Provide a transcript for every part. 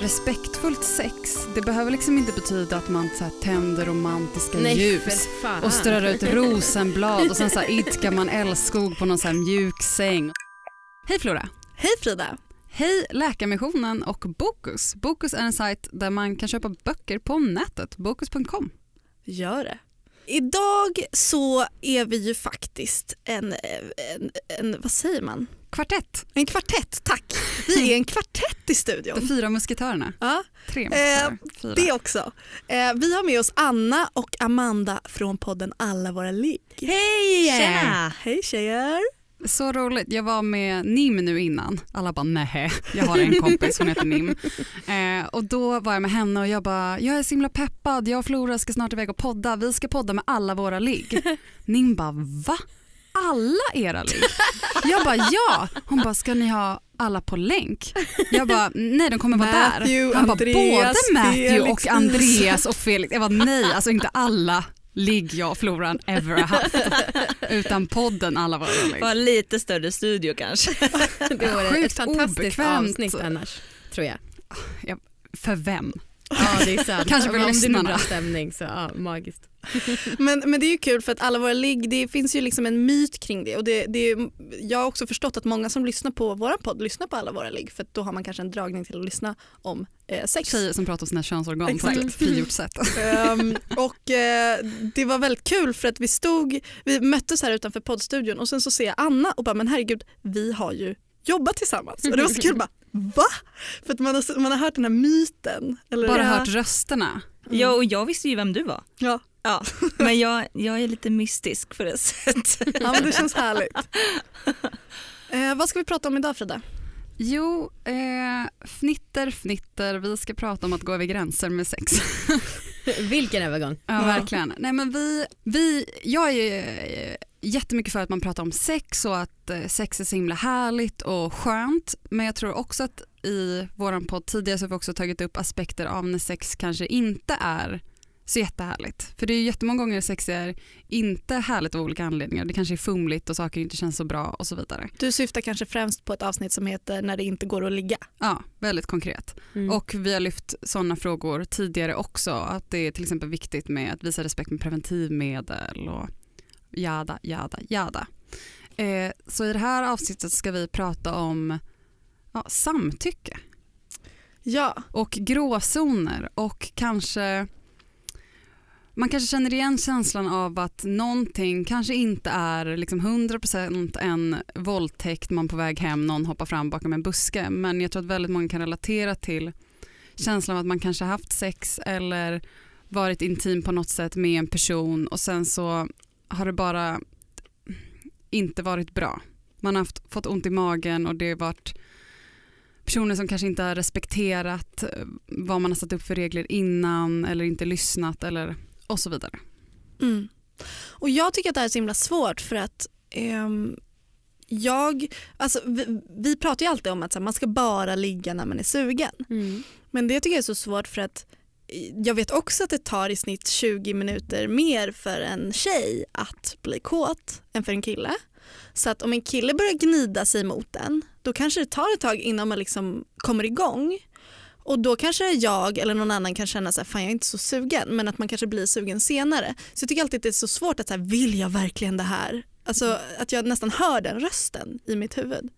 Respektfullt sex, det behöver liksom inte betyda att man så här, tänder romantiska Nej, ljus och strör ut rosenblad och sen så här, idkar man älskog på någon så här mjuk säng. Hej Flora! Hej Frida! Hej Läkarmissionen och Bokus. Bokus är en sajt där man kan köpa böcker på nätet, bokus.com. Gör det. Idag så är vi ju faktiskt en, en, en vad säger man? Kvartett, En kvartett, tack. Vi är en kvartett i de studion. fyra musketörerna. Ja, Tre eh, musketörer, fyra. det också. Eh, vi har med oss Anna och Amanda från podden Alla våra ligg. Hej! Tjena! Hej tjejer! Så roligt. Jag var med Nim nu innan. Alla bara nej, jag har en kompis, hon heter Nim. Eh, och då var jag med henne och jag bara, jag är så himla peppad, jag och Flora ska snart iväg och podda, vi ska podda med alla våra ligg. Nim bara, va? Alla era ligg? Jag bara, ja. Hon bara, ska ni ha alla på länk? Jag bara, nej de kommer vara Matthew, där. Han bara, Andreas, både Matthew Felix, och Andreas och Felix. Jag bara, nej, alltså inte alla ligg jag och Floran ever har haft. Utan podden alla våra ligg. Var lite större studio kanske. Det var Sjukt ett fantastiskt obekvämt. avsnitt annars, tror jag. För vem? Ja, det är sant. Kanske för Om det är bra stämning så ja, magiskt. men, men det är ju kul för att alla våra ligg, det finns ju liksom en myt kring det och det, det är, jag har också förstått att många som lyssnar på vår podd lyssnar på alla våra ligg för då har man kanske en dragning till att lyssna om eh, sex. Tjejer som pratar om sina könsorgan på Exakt. ett frigjort sätt. Ehm, och eh, det var väldigt kul för att vi stod, vi möttes här utanför poddstudion och sen så ser jag Anna och bara men herregud vi har ju jobbat tillsammans och det var så kul bara va? För att man har, man har hört den här myten. Eller Bara hört rösterna. Ja, och jag visste ju vem du var. Ja. Ja, men jag, jag är lite mystisk på det sättet. Ja men det känns härligt. Eh, vad ska vi prata om idag Frida? Jo, eh, fnitter, fnitter, vi ska prata om att gå över gränser med sex. Vilken övergång. Ja, verkligen. Nej, men vi, vi, jag är eh, jättemycket för att man pratar om sex och att eh, sex är så himla härligt och skönt. Men jag tror också att i vår podd tidigare så har vi också tagit upp aspekter av när sex kanske inte är så jättehärligt. För det är jättemånga gånger sex är inte härligt av olika anledningar. Det kanske är fumligt och saker inte känns så bra och så vidare. Du syftar kanske främst på ett avsnitt som heter När det inte går att ligga. Ja, väldigt konkret. Mm. Och vi har lyft sådana frågor tidigare också. Att det är till exempel viktigt med att visa respekt med preventivmedel och jada, jada, jada. Eh, så i det här avsnittet ska vi prata om ja, samtycke Ja, och gråzoner och kanske man kanske känner igen känslan av att någonting kanske inte är liksom 100% en våldtäkt, man på väg hem, någon hoppar fram bakom en buske. Men jag tror att väldigt många kan relatera till känslan av att man kanske haft sex eller varit intim på något sätt med en person och sen så har det bara inte varit bra. Man har haft, fått ont i magen och det har varit personer som kanske inte har respekterat vad man har satt upp för regler innan eller inte lyssnat eller och så vidare. Mm. Och jag tycker att det här är så himla svårt för att ehm, jag, alltså, vi, vi pratar ju alltid om att här, man ska bara ligga när man är sugen. Men det tycker jag är så svårt för att eh, jag vet också att det tar i snitt 20 minuter mer för en tjej att bli kåt än för en kille. Så att om en kille börjar gnida sig mot en då kanske det tar ett tag innan man liksom kommer igång. Och då kanske jag eller någon annan kan känna så här, fan jag är inte så sugen men att man kanske blir sugen senare. Så jag tycker alltid att det är så svårt att så här, vill jag verkligen det här? Alltså att jag nästan hör den rösten i mitt huvud.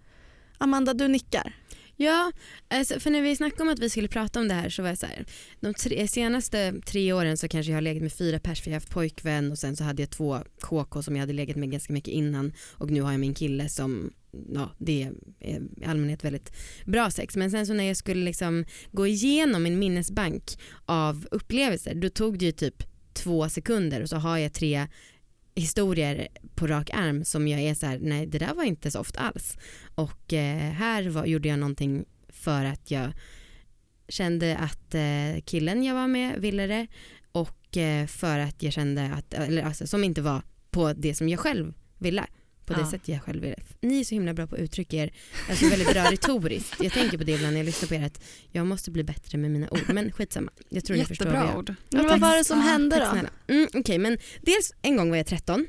Amanda du nickar. Ja, alltså, för när vi snackade om att vi skulle prata om det här så var jag så här, de tre, senaste tre åren så kanske jag har legat med fyra pers för jag har haft pojkvän och sen så hade jag två KK som jag hade legat med ganska mycket innan och nu har jag min kille som, ja det är i allmänhet väldigt bra sex men sen så när jag skulle liksom gå igenom min minnesbank av upplevelser då tog det ju typ två sekunder och så har jag tre historier på rak arm som jag är så här, nej det där var inte så ofta alls. Och eh, här var, gjorde jag någonting för att jag kände att eh, killen jag var med ville det och eh, för att jag kände att, eller alltså som inte var på det som jag själv ville. På det Ja. sättet jag själv ville. Ni är så himla bra på att uttrycka er, alltså väldigt bra retoriskt. Jag tänker på det ibland när jag lyssnar på er att jag måste bli bättre med mina ord. Men skitsamma, jag tror ni förstår Jättebra ord. Men vad var det som hände då? Mm, Okej men dels en gång var jag 13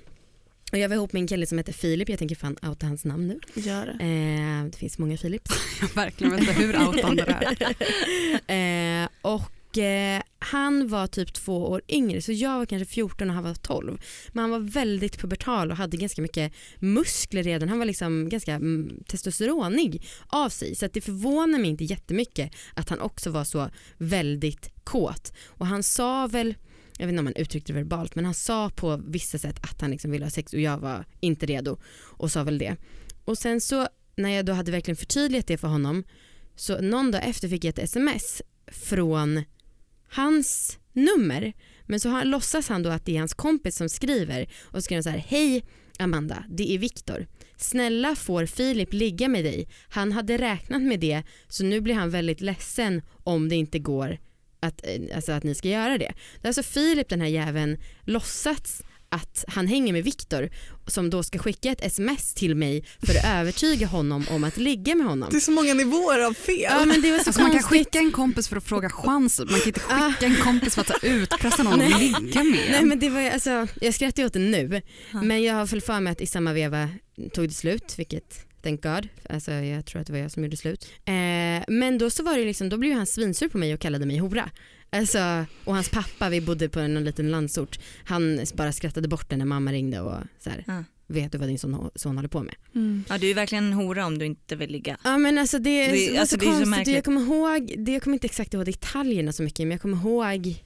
och jag var ihop med en kille som hette Filip, jag tänker fan outa hans namn nu. Gör det. Eh, det finns många Filips. Jag verkligen vet inte hur outande det är. eh, och eh, han var typ två år yngre så jag var kanske 14 och han var 12. Men han var väldigt pubertal och hade ganska mycket muskler redan. Han var liksom ganska mm, testosteronig av sig så att det förvånar mig inte jättemycket att han också var så väldigt kåt. Och han sa väl jag vet inte om han uttryckte det verbalt men han sa på vissa sätt att han liksom ville ha sex och jag var inte redo och sa väl det. Och sen så när jag då hade verkligen förtydligat det för honom så någon dag efter fick jag ett sms från hans nummer. Men så han, låtsas han då att det är hans kompis som skriver och så skriver han så här Hej Amanda, det är Viktor. Snälla får Filip ligga med dig. Han hade räknat med det så nu blir han väldigt ledsen om det inte går att, eh, alltså att ni ska göra det. Det är alltså Filip den här jäveln låtsats att han hänger med Viktor som då ska skicka ett sms till mig för att övertyga honom om att ligga med honom. Det är så många nivåer av fel. Ja men det var så Alltså man kan skicka en kompis för att fråga chans, man kan inte Ah. skicka en kompis för att så utpressa någon att ligga med Nej en. men det var alltså, jag skrattar ju åt det nu men jag har väl för mig att i samma veva tog det slut vilket thank God, alltså jag tror att det var jag som gjorde slut. Eh, men då så var det liksom, då blev ju han svinsur på mig och kallade mig hora. Alltså, och hans pappa, vi bodde på en liten landsort, han bara skrattade bort det när mamma ringde och så här, Ja. vet du vad din son, son håller på med? Mm. Ja du är verkligen en hora om du inte vill ligga. Ja men alltså det, Det- var alltså, så det är så konstigt. märkligt. jag kommer ihåg, det, jag kommer inte exakt ihåg detaljerna så mycket men jag kommer ihåg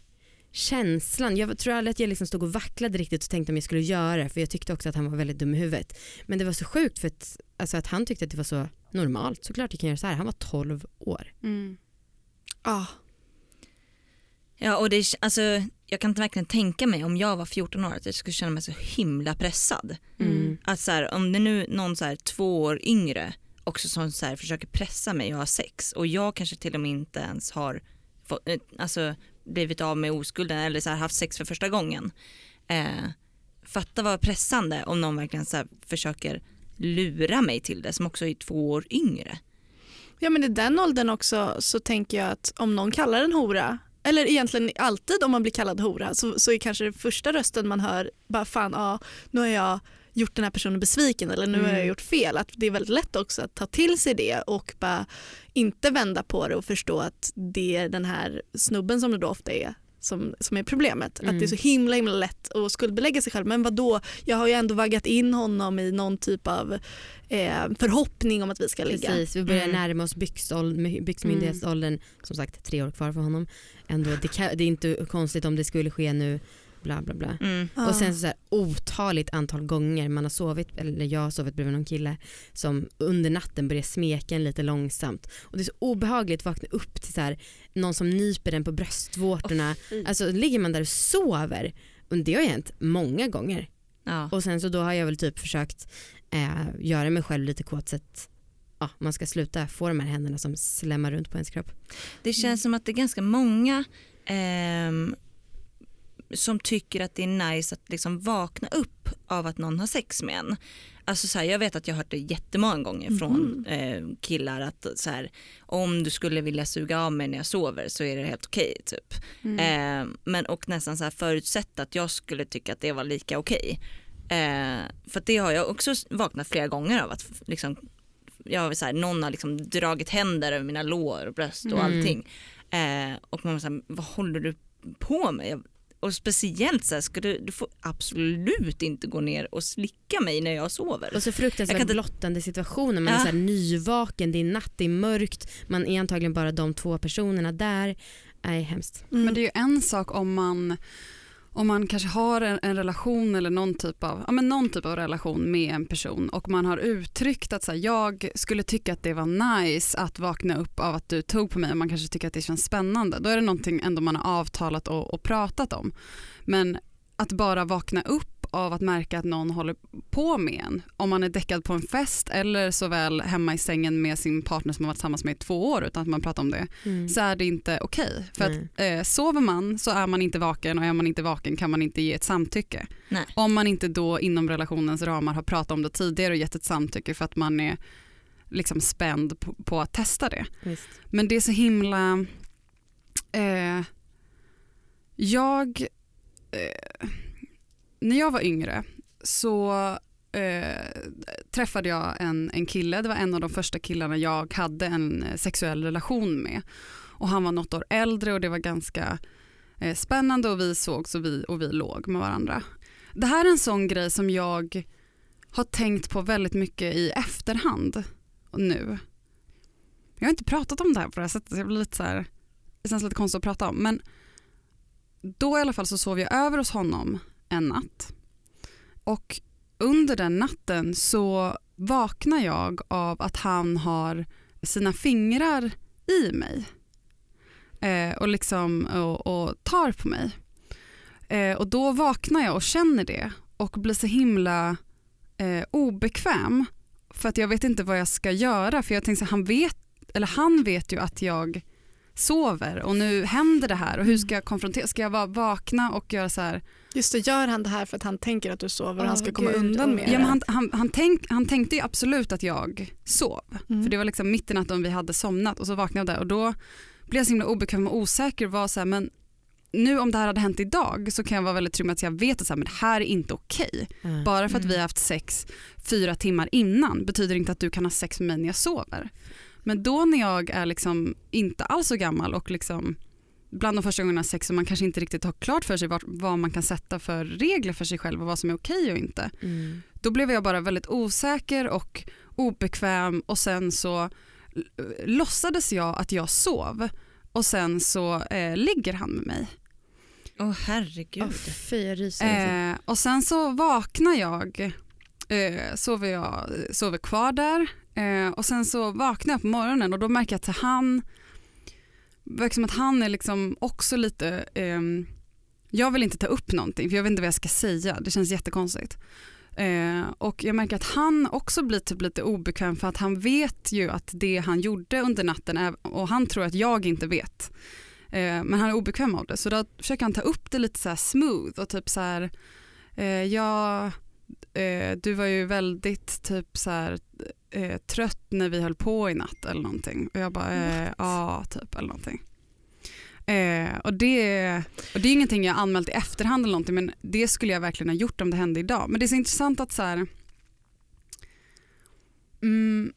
känslan. Jag tror aldrig att jag liksom stod och vacklade riktigt och tänkte om jag skulle göra det för jag tyckte också att han var väldigt dum i huvudet. Men det var så sjukt för att, alltså att han tyckte att det var så normalt. Såklart jag kan göra så här. Han var 12 år. Mm. Ah. Ja och det, alltså, jag kan inte verkligen tänka mig om jag var 14 år att jag skulle känna mig så himla pressad. Mm. Att så här, om det nu är någon så här, två år yngre också som så här, försöker pressa mig att ha sex och jag kanske till och med inte ens har fått, eh, alltså, blivit av med oskulden eller så här, haft sex för första gången. Eh, fatta vad pressande om någon verkligen så försöker lura mig till det som också är två år yngre. Ja men i den åldern också så tänker jag att om någon kallar en hora eller egentligen alltid om man blir kallad hora så, så är kanske det första rösten man hör bara fan ja nu har jag gjort den här personen besviken eller nu har jag Mm. gjort fel. Att det är väldigt lätt också att ta till sig det och bara inte vända på det och förstå att det är den här snubben som det då ofta är som, som är problemet. Att Mm. det är så himla himla lätt att skuldbelägga sig själv. Men vad då? jag har ju ändå vaggat in honom i någon typ av eh, förhoppning om att vi ska ligga. Precis, vi börjar Mm. närma oss byxmyndighetsåldern. Som sagt tre år kvar för honom. Ändå, det, kan, det är inte konstigt om det skulle ske nu. Bla bla bla. Mm. Ja. Och sen så, så här, otaligt antal gånger man har sovit, eller jag har sovit bredvid någon kille som under natten börjar smeka en lite långsamt. Och det är så obehagligt att vakna upp till så här, någon som nyper en på bröstvårtorna. alltså ligger man där och sover. Och det har hänt många gånger. Ja. Och sen så då har jag väl typ försökt eh, göra mig själv lite kåt så att ja, man ska sluta få de här händerna som slämmar runt på ens kropp. Det känns som att det är ganska många ehm, som tycker att det är nice att liksom vakna upp av att någon har sex med en. Alltså så här, jag vet att jag har hört det jättemånga gånger från eh, killar att så här, om du skulle vilja suga av mig när jag sover så är det helt okej typ. Eh, men och nästan så här förutsätta att jag skulle tycka att det var lika okej. Eh, för det har jag också vaknat flera gånger av att liksom, jag har så här, någon har liksom dragit händer över mina lår och bröst och Mm. allting. Eh, och man var så här, vad håller du på med? Jag, och speciellt så här, ska du, du får absolut inte gå ner och slicka mig när jag sover. Och så fruktansvärt inte- blottande situationer. Man är Ja. så här nyvaken, det är natt, det är mörkt, man är antagligen bara de två personerna där. Nej, hemskt. Mm. Men det är ju en sak om man, om man kanske har en, en relation eller någon typ, av, ja, men någon typ av relation med en person och man har uttryckt att så här, jag skulle tycka att det var nice att vakna upp av att du tog på mig och man kanske tycker att det känns spännande. Då är det någonting ändå man har avtalat och, och pratat om. Men att bara vakna upp av att märka att någon håller på med en om man är däckad på en fest eller såväl hemma i sängen med sin partner som man varit tillsammans med i två år utan att man pratar om det Mm. så är det inte okej. För Nej. att eh, sover man så är man inte vaken och är man inte vaken kan man inte ge ett samtycke. Nej. Om man inte då inom relationens ramar har pratat om det tidigare och gett ett samtycke för att man är liksom spänd på, på att testa det. Visst. Men det är så himla... Eh, jag... Eh, när jag var yngre så eh, träffade jag en, en kille. Det var en av de första killarna jag hade en eh, sexuell relation med. Och Han var något år äldre och det var ganska eh, spännande och vi sågs och vi, och vi låg med varandra. Det här är en sån grej som jag har tänkt på väldigt mycket i efterhand nu. Jag har inte pratat om det här på det här sättet, så jag blir lite så här, det känns lite konstigt att prata om. Men då i alla fall så sov jag över hos honom en natt. Och under den natten så vaknar jag av att han har sina fingrar i mig. Eh, och, liksom, och, och tar på mig. Eh, och då vaknar jag och känner det och blir så himla eh, obekväm för att jag vet inte vad jag ska göra för jag tänker så här, han vet, eller han vet ju att jag sover och nu händer det här och hur ska jag konfrontera, ska jag vara vakna och göra så här, Just det, gör han det här för att han tänker att du sover och han Åh, ska komma Gud, undan med ja, men han, han, han, tänk, han tänkte ju absolut att jag sov Mm. för det var liksom mitt i natten vi hade somnat och så vaknade jag och då blev jag så himla obekväm och osäker och var så här, men nu om det här hade hänt idag så kan jag vara väldigt trygg med att jag vet att så här, men det här är inte okej. Ja. Bara för att vi har haft sex fyra timmar innan betyder inte att du kan ha sex med mig när jag sover. Men då när jag är liksom inte alls så gammal och liksom bland de första gångerna sex och man kanske inte riktigt har klart för sig vad, vad man kan sätta för regler för sig själv och vad som är okej och inte. Mm. Då blev jag bara väldigt osäker och obekväm och sen så låtsades jag att jag sov och sen så eh, ligger han med mig. Åh herregud. Åh, fy, jag ryser. alltså. Eh, och sen så vaknar jag, eh, sover, jag sover kvar där eh, och sen så vaknar jag på morgonen och då märker jag att han, verkar som att han är liksom också lite, eh, jag vill inte ta upp någonting för jag vet inte vad jag ska säga, det känns jättekonstigt. Eh, och jag märker att han också blir typ lite obekväm för att han vet ju att det han gjorde under natten är, och han tror att jag inte vet. Eh, men han är obekväm av det så då försöker han ta upp det lite så här smooth och typ så här, eh, ja, eh, du var ju väldigt typ så här eh, trött när vi höll på i natt eller någonting och jag bara, eh, ja typ eller någonting. Eh, och, det, och det är ingenting jag anmält i efterhand eller någonting men det skulle jag verkligen ha gjort om det hände idag. Men det är så intressant att så här, mm,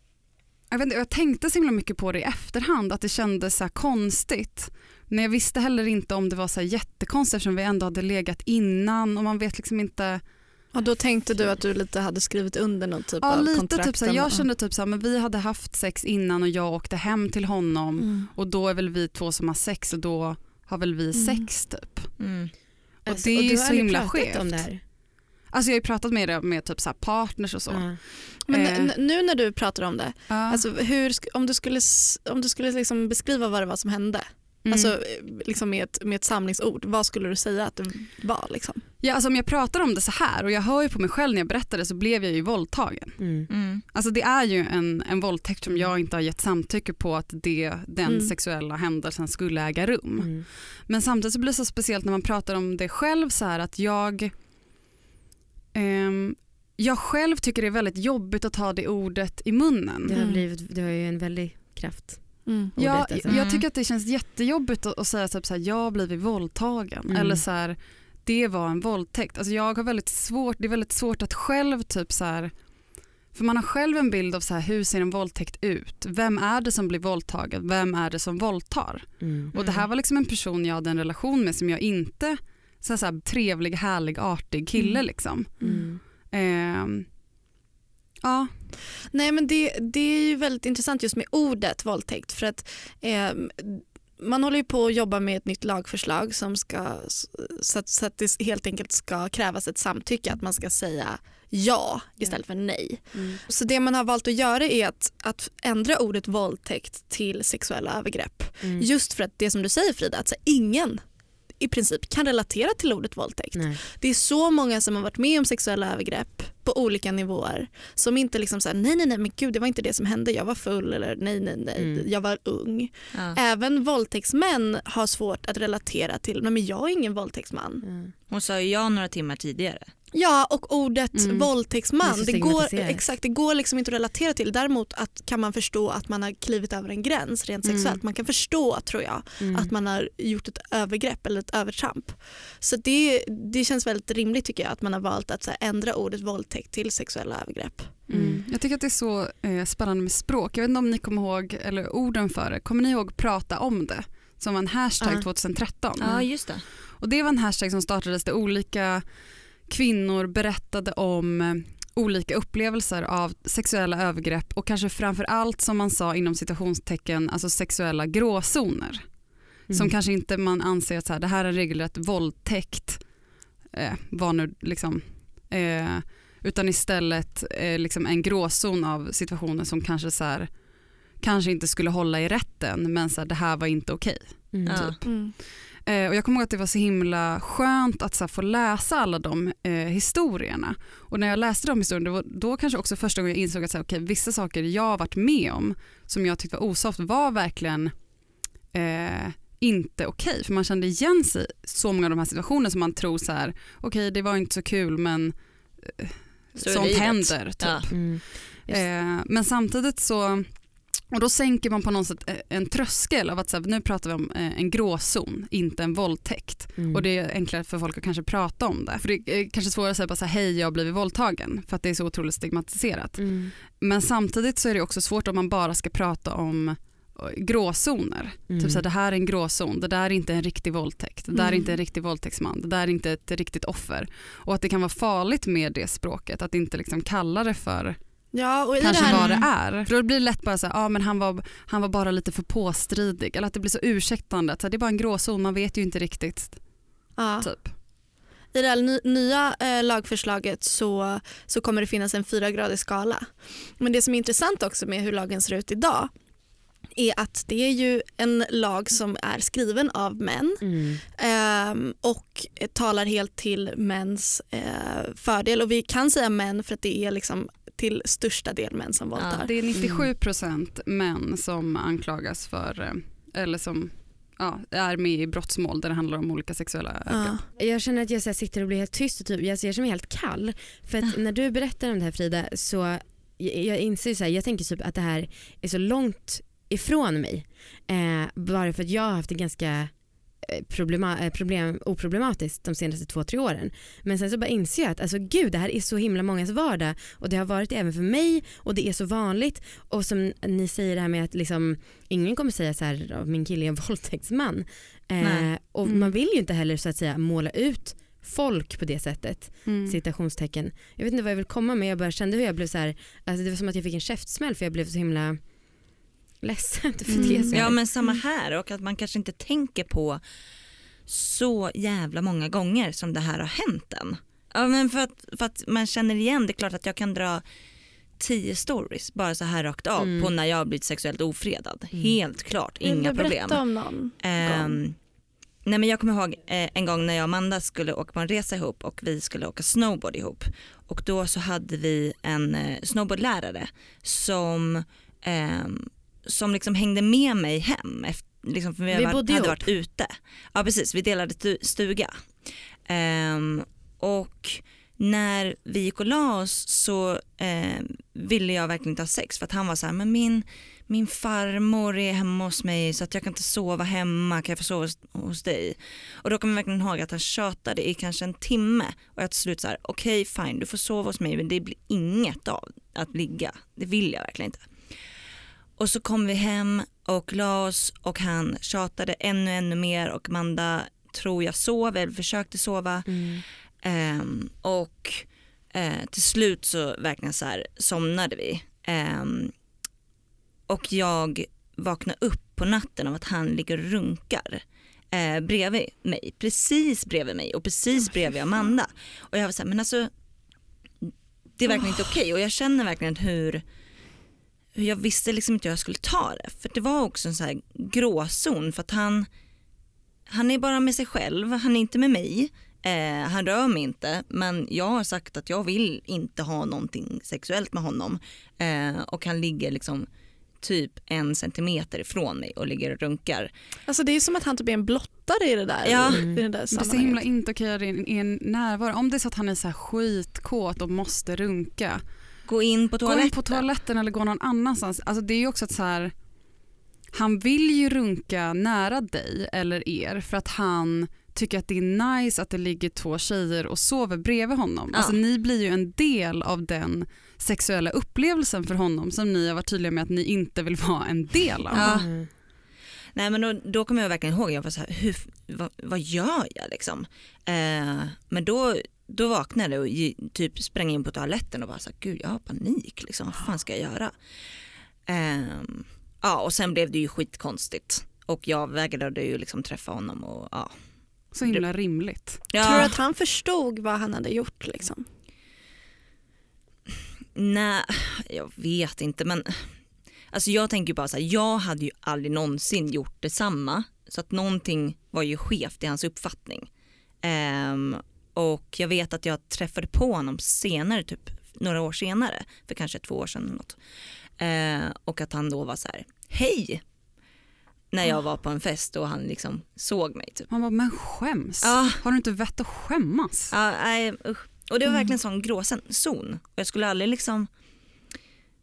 jag, vet inte, jag tänkte så himla mycket på det i efterhand att det kändes så konstigt. Men jag visste heller inte om det var så jättekonstigt eftersom vi ändå hade legat innan och man vet liksom inte. Och då tänkte du att du lite hade skrivit under någon typ Ja av lite kontrakt? typ så här, om- jag kände typ så här, men vi hade haft sex innan och jag åkte hem till honom Mm. och då är väl vi två som har sex och då har väl vi Mm. sex typ. Mm. Och Alltså, det är ju så himla skevt. om det här? Alltså jag har ju pratat med det med typ så här partners och så. Ja. Men Eh. nu när du pratar om det, Ja. alltså hur, om du skulle, om du skulle liksom beskriva vad det var som hände, Mm. alltså, eh, liksom med, ett, med ett samlingsord, vad skulle du säga att det var? Liksom? ja, alltså om jag pratar om det så här och jag hör ju på mig själv när jag berättar det så blev jag ju våldtagen. Mm. Mm. Alltså det är ju en, en våldtäkt som jag inte har gett samtycke på att det, den Mm. sexuella händelsen skulle äga rum. Mm. Men samtidigt så blir det så speciellt när man pratar om det själv så här att jag ehm, jag själv tycker det är väldigt jobbigt att ta det ordet i munnen. Det, har Mm. blivit, det har ju en väldig kraft. Mm. Ja, jag Mm. tycker att det känns jättejobbigt att, att säga typ så här, jag har blivit våldtagen Mm. eller så här, det var en våldtäkt. Alltså jag har väldigt svårt, det är väldigt svårt att själv typ så här, för man har själv en bild av så här, hur ser en våldtäkt ut? Vem är det som blir våldtagen? Vem är det som våldtar? Mm. Och det här var liksom en person jag hade en relation med som jag inte, så här, så här, trevlig, härlig, artig kille Mm. liksom. Mm. Ehm, ja, Nej men det, det är ju väldigt intressant just med ordet våldtäkt för att eh, man håller ju på att jobba med ett nytt lagförslag som ska, så att, så att det helt enkelt ska krävas ett samtycke, att man ska säga ja istället för nej. Mm. Så det man har valt att göra är att, att ändra ordet våldtäkt till sexuella övergrepp. Mm. Just för att det som du säger Frida, att ingen i princip kan relatera till ordet våldtäkt. Nej. Det är så många som har varit med om sexuella övergrepp på olika nivåer. Som inte liksom säger nej nej nej men gud det var inte det som hände, jag var full eller nej nej nej Mm. jag var ung. Ja. Även våldtäktsmän har svårt att relatera till, nej men jag är ingen våldtäktsman. Mm. Hon sa ju ja några timmar tidigare. Ja och ordet Mm. Våldtäktsman, det går, exakt, det går liksom inte att relatera till. Däremot att, kan man förstå att man har klivit över en gräns rent Mm. sexuellt. Man kan förstå tror jag Mm. att man har gjort ett övergrepp eller ett övertramp. Så det, det känns väldigt rimligt tycker jag att man har valt att så här, ändra ordet våldtäkt till sexuella övergrepp. Mm. Jag tycker att det är så eh, spännande med språk. Jag vet inte om ni kommer ihåg, eller orden för det, kommer ni ihåg prata om det? Som var en hashtag Ja. 2013. Ja just det. Och det var en hashtag som startades där olika kvinnor berättade om eh, olika upplevelser av sexuella övergrepp och kanske framför allt som man sa inom citationstecken alltså sexuella gråzoner. Mm. Som kanske inte man anser att så här, det här är regelrätt våldtäkt eh, var nu liksom eh, utan istället eh, liksom en gråzon av situationer som kanske så här, kanske inte skulle hålla i rätten men så här, det här var inte okej. Mm. Ja. Eh, och jag kommer ihåg att det var så himla skönt att så här, få läsa alla de eh, historierna. Och när jag läste de historierna, var då kanske också första gången jag insåg att så här, okay, vissa saker jag har varit med om som jag tyckte var osoft var verkligen eh, inte okej. För man kände igen sig i så många av de här situationerna som man tror så här, okej det var inte så kul men eh, sånt livet. händer. Typ. Ja. Mm. Eh, men samtidigt så och då sänker man på något sätt eh, en tröskel av att så här, nu pratar vi om eh, en gråzon, inte en våldtäkt. Mm. Och det är enklare för folk att kanske prata om det. För det är kanske svårare att säga bara så här, hej jag har blivit våldtagen för att det är så otroligt stigmatiserat. Mm. Men samtidigt så är det också svårt om man bara ska prata om eh, gråzoner. Mm. Typ så här, det här är en gråzon, det där är inte en riktig våldtäkt, det där är Mm. inte en riktig våldtäktsman, det där är inte ett riktigt offer. Och att det kan vara farligt med det språket, att inte liksom kalla det för Ja, och i kanske det här, vad det är. För då blir det lätt bara så här, ja men han var, han var bara lite för påstridig. Eller att det blir så ursäktande, så här, det är bara en gråzon, man vet ju inte riktigt. ja. Typ. I det här ny, nya eh, lagförslaget så, så kommer det finnas en fyragradig skala. Men det som är intressant också med hur lagen ser ut idag är att det är ju en lag som är skriven av män Mm. ehm, och eh, talar helt till mäns eh, fördel. Och vi kan säga män för att det är liksom till största del män som våldtar. Det är 97% män som anklagas för, eh, eller som ja, är med i brottsmål där det handlar om olika sexuella övergrepp. Ja. Jag känner att jag så sitter och blir helt tyst och typ, jag ser som helt kall. För att när du berättar om det här Frida så jag, inser så här, jag tänker typ att det här är så långt ifrån mig. Eh, bara för att jag har haft det ganska problema, eh, problem, oproblematiskt de senaste två, tre åren. Men sen så bara inser jag att alltså, gud det här är så himla mångas vardag och det har varit det även för mig och det är så vanligt och som ni säger det här med att liksom, ingen kommer säga så här "Ja, min kille är en våldtäktsman. Eh, och Mm. man vill ju inte heller så att säga måla ut folk på det sättet. Mm. Citationstecken. Jag vet inte vad jag vill komma med, jag bara kände hur jag blev så här, alltså det var som att jag fick en käftsmäll för jag blev så himla ledsen för det. Mm. Här. Ja men samma här och att man kanske inte tänker på så jävla många gånger som det här har hänt än. Ja men för att, för att man känner igen, det är klart att jag kan dra tio stories bara så här rakt av Mm. på när jag har blivit sexuellt ofredad. Mm. Helt klart, Vill inga du problem. berätta om någon? Ehm, nej men jag kommer ihåg eh, en gång när jag och Amanda skulle åka på en resa ihop och vi skulle åka snowboard ihop. Och då så hade vi en eh, snowboardlärare som, ehm, som liksom hängde med mig hem. Efter, liksom, för vi, Vi hade ihop. varit ute. Ja precis, vi delade stu- stuga. Ehm, och när vi gick och la oss så eh, ville jag verkligen inte ha sex för att han var så här, men min, min farmor är hemma hos mig så att jag kan inte sova hemma, kan jag få sova hos, hos dig? Och då kommer jag verkligen ihåg att han tjatade i kanske en timme och jag till slut så här, okej fine du får sova hos mig men det blir inget av att ligga, det vill jag verkligen inte. Och så kom vi hem och la oss och han tjatade ännu ännu mer och Amanda tror jag sov eller försökte sova. Mm. Ehm, och eh, till slut så verkligen så här somnade vi. Ehm, och jag vaknade upp på natten av att han ligger och runkar eh, bredvid mig, precis bredvid mig och precis bredvid Amanda. Och jag var så här, men alltså det är verkligen inte okej och jag känner verkligen hur jag visste liksom inte hur jag skulle ta det. För det var också en så här gråzon för att han, han är bara med sig själv, han är inte med mig. Eh, han rör mig inte men jag har sagt att jag vill inte ha någonting sexuellt med honom. Eh, och han ligger liksom typ en centimeter ifrån mig och ligger och runkar. Alltså det är som att han typ är en blottare i det där, Ja. i det där Det är så himla inte okej är en närvaro. Om det är så att han är så här skitkåt och måste runka, Gå in på gå toaletten. in på toaletten eller gå någon annanstans. Alltså det är ju också att så här, han vill ju runka nära dig eller er för att han tycker att det är nice att det ligger två tjejer och sover bredvid honom. Ja. Alltså ni blir ju en del av den sexuella upplevelsen för honom som ni har varit tydliga med att ni inte vill vara en del av. Ja. Mm. Nej men då, då kommer jag verkligen ihåg, jag var så här, hur, vad, vad gör jag liksom? Eh, men då, då vaknade jag och typ sprang in på toaletten och bara så här, gud jag har panik liksom, vad fan ska jag göra? Ehm, ja och sen blev det ju skitkonstigt och jag vägrade ju liksom träffa honom och ja. Så himla rimligt. ja Tror du att han förstod vad han hade gjort? Liksom? Nej, jag vet inte men alltså jag tänker bara så här, jag hade ju aldrig någonsin gjort detsamma så att någonting var ju skevt i hans uppfattning. Ehm, och jag vet att jag träffade på honom senare, typ några år senare, för kanske två år sedan eller något. Ehm, och att han då var så här, hej! När jag var på en fest och han liksom såg mig typ. Man bara, men skäms. Ja. Har du inte vett att skämmas? Ja, nej, usch. Och det var verkligen sån gråzon. Jag skulle aldrig liksom,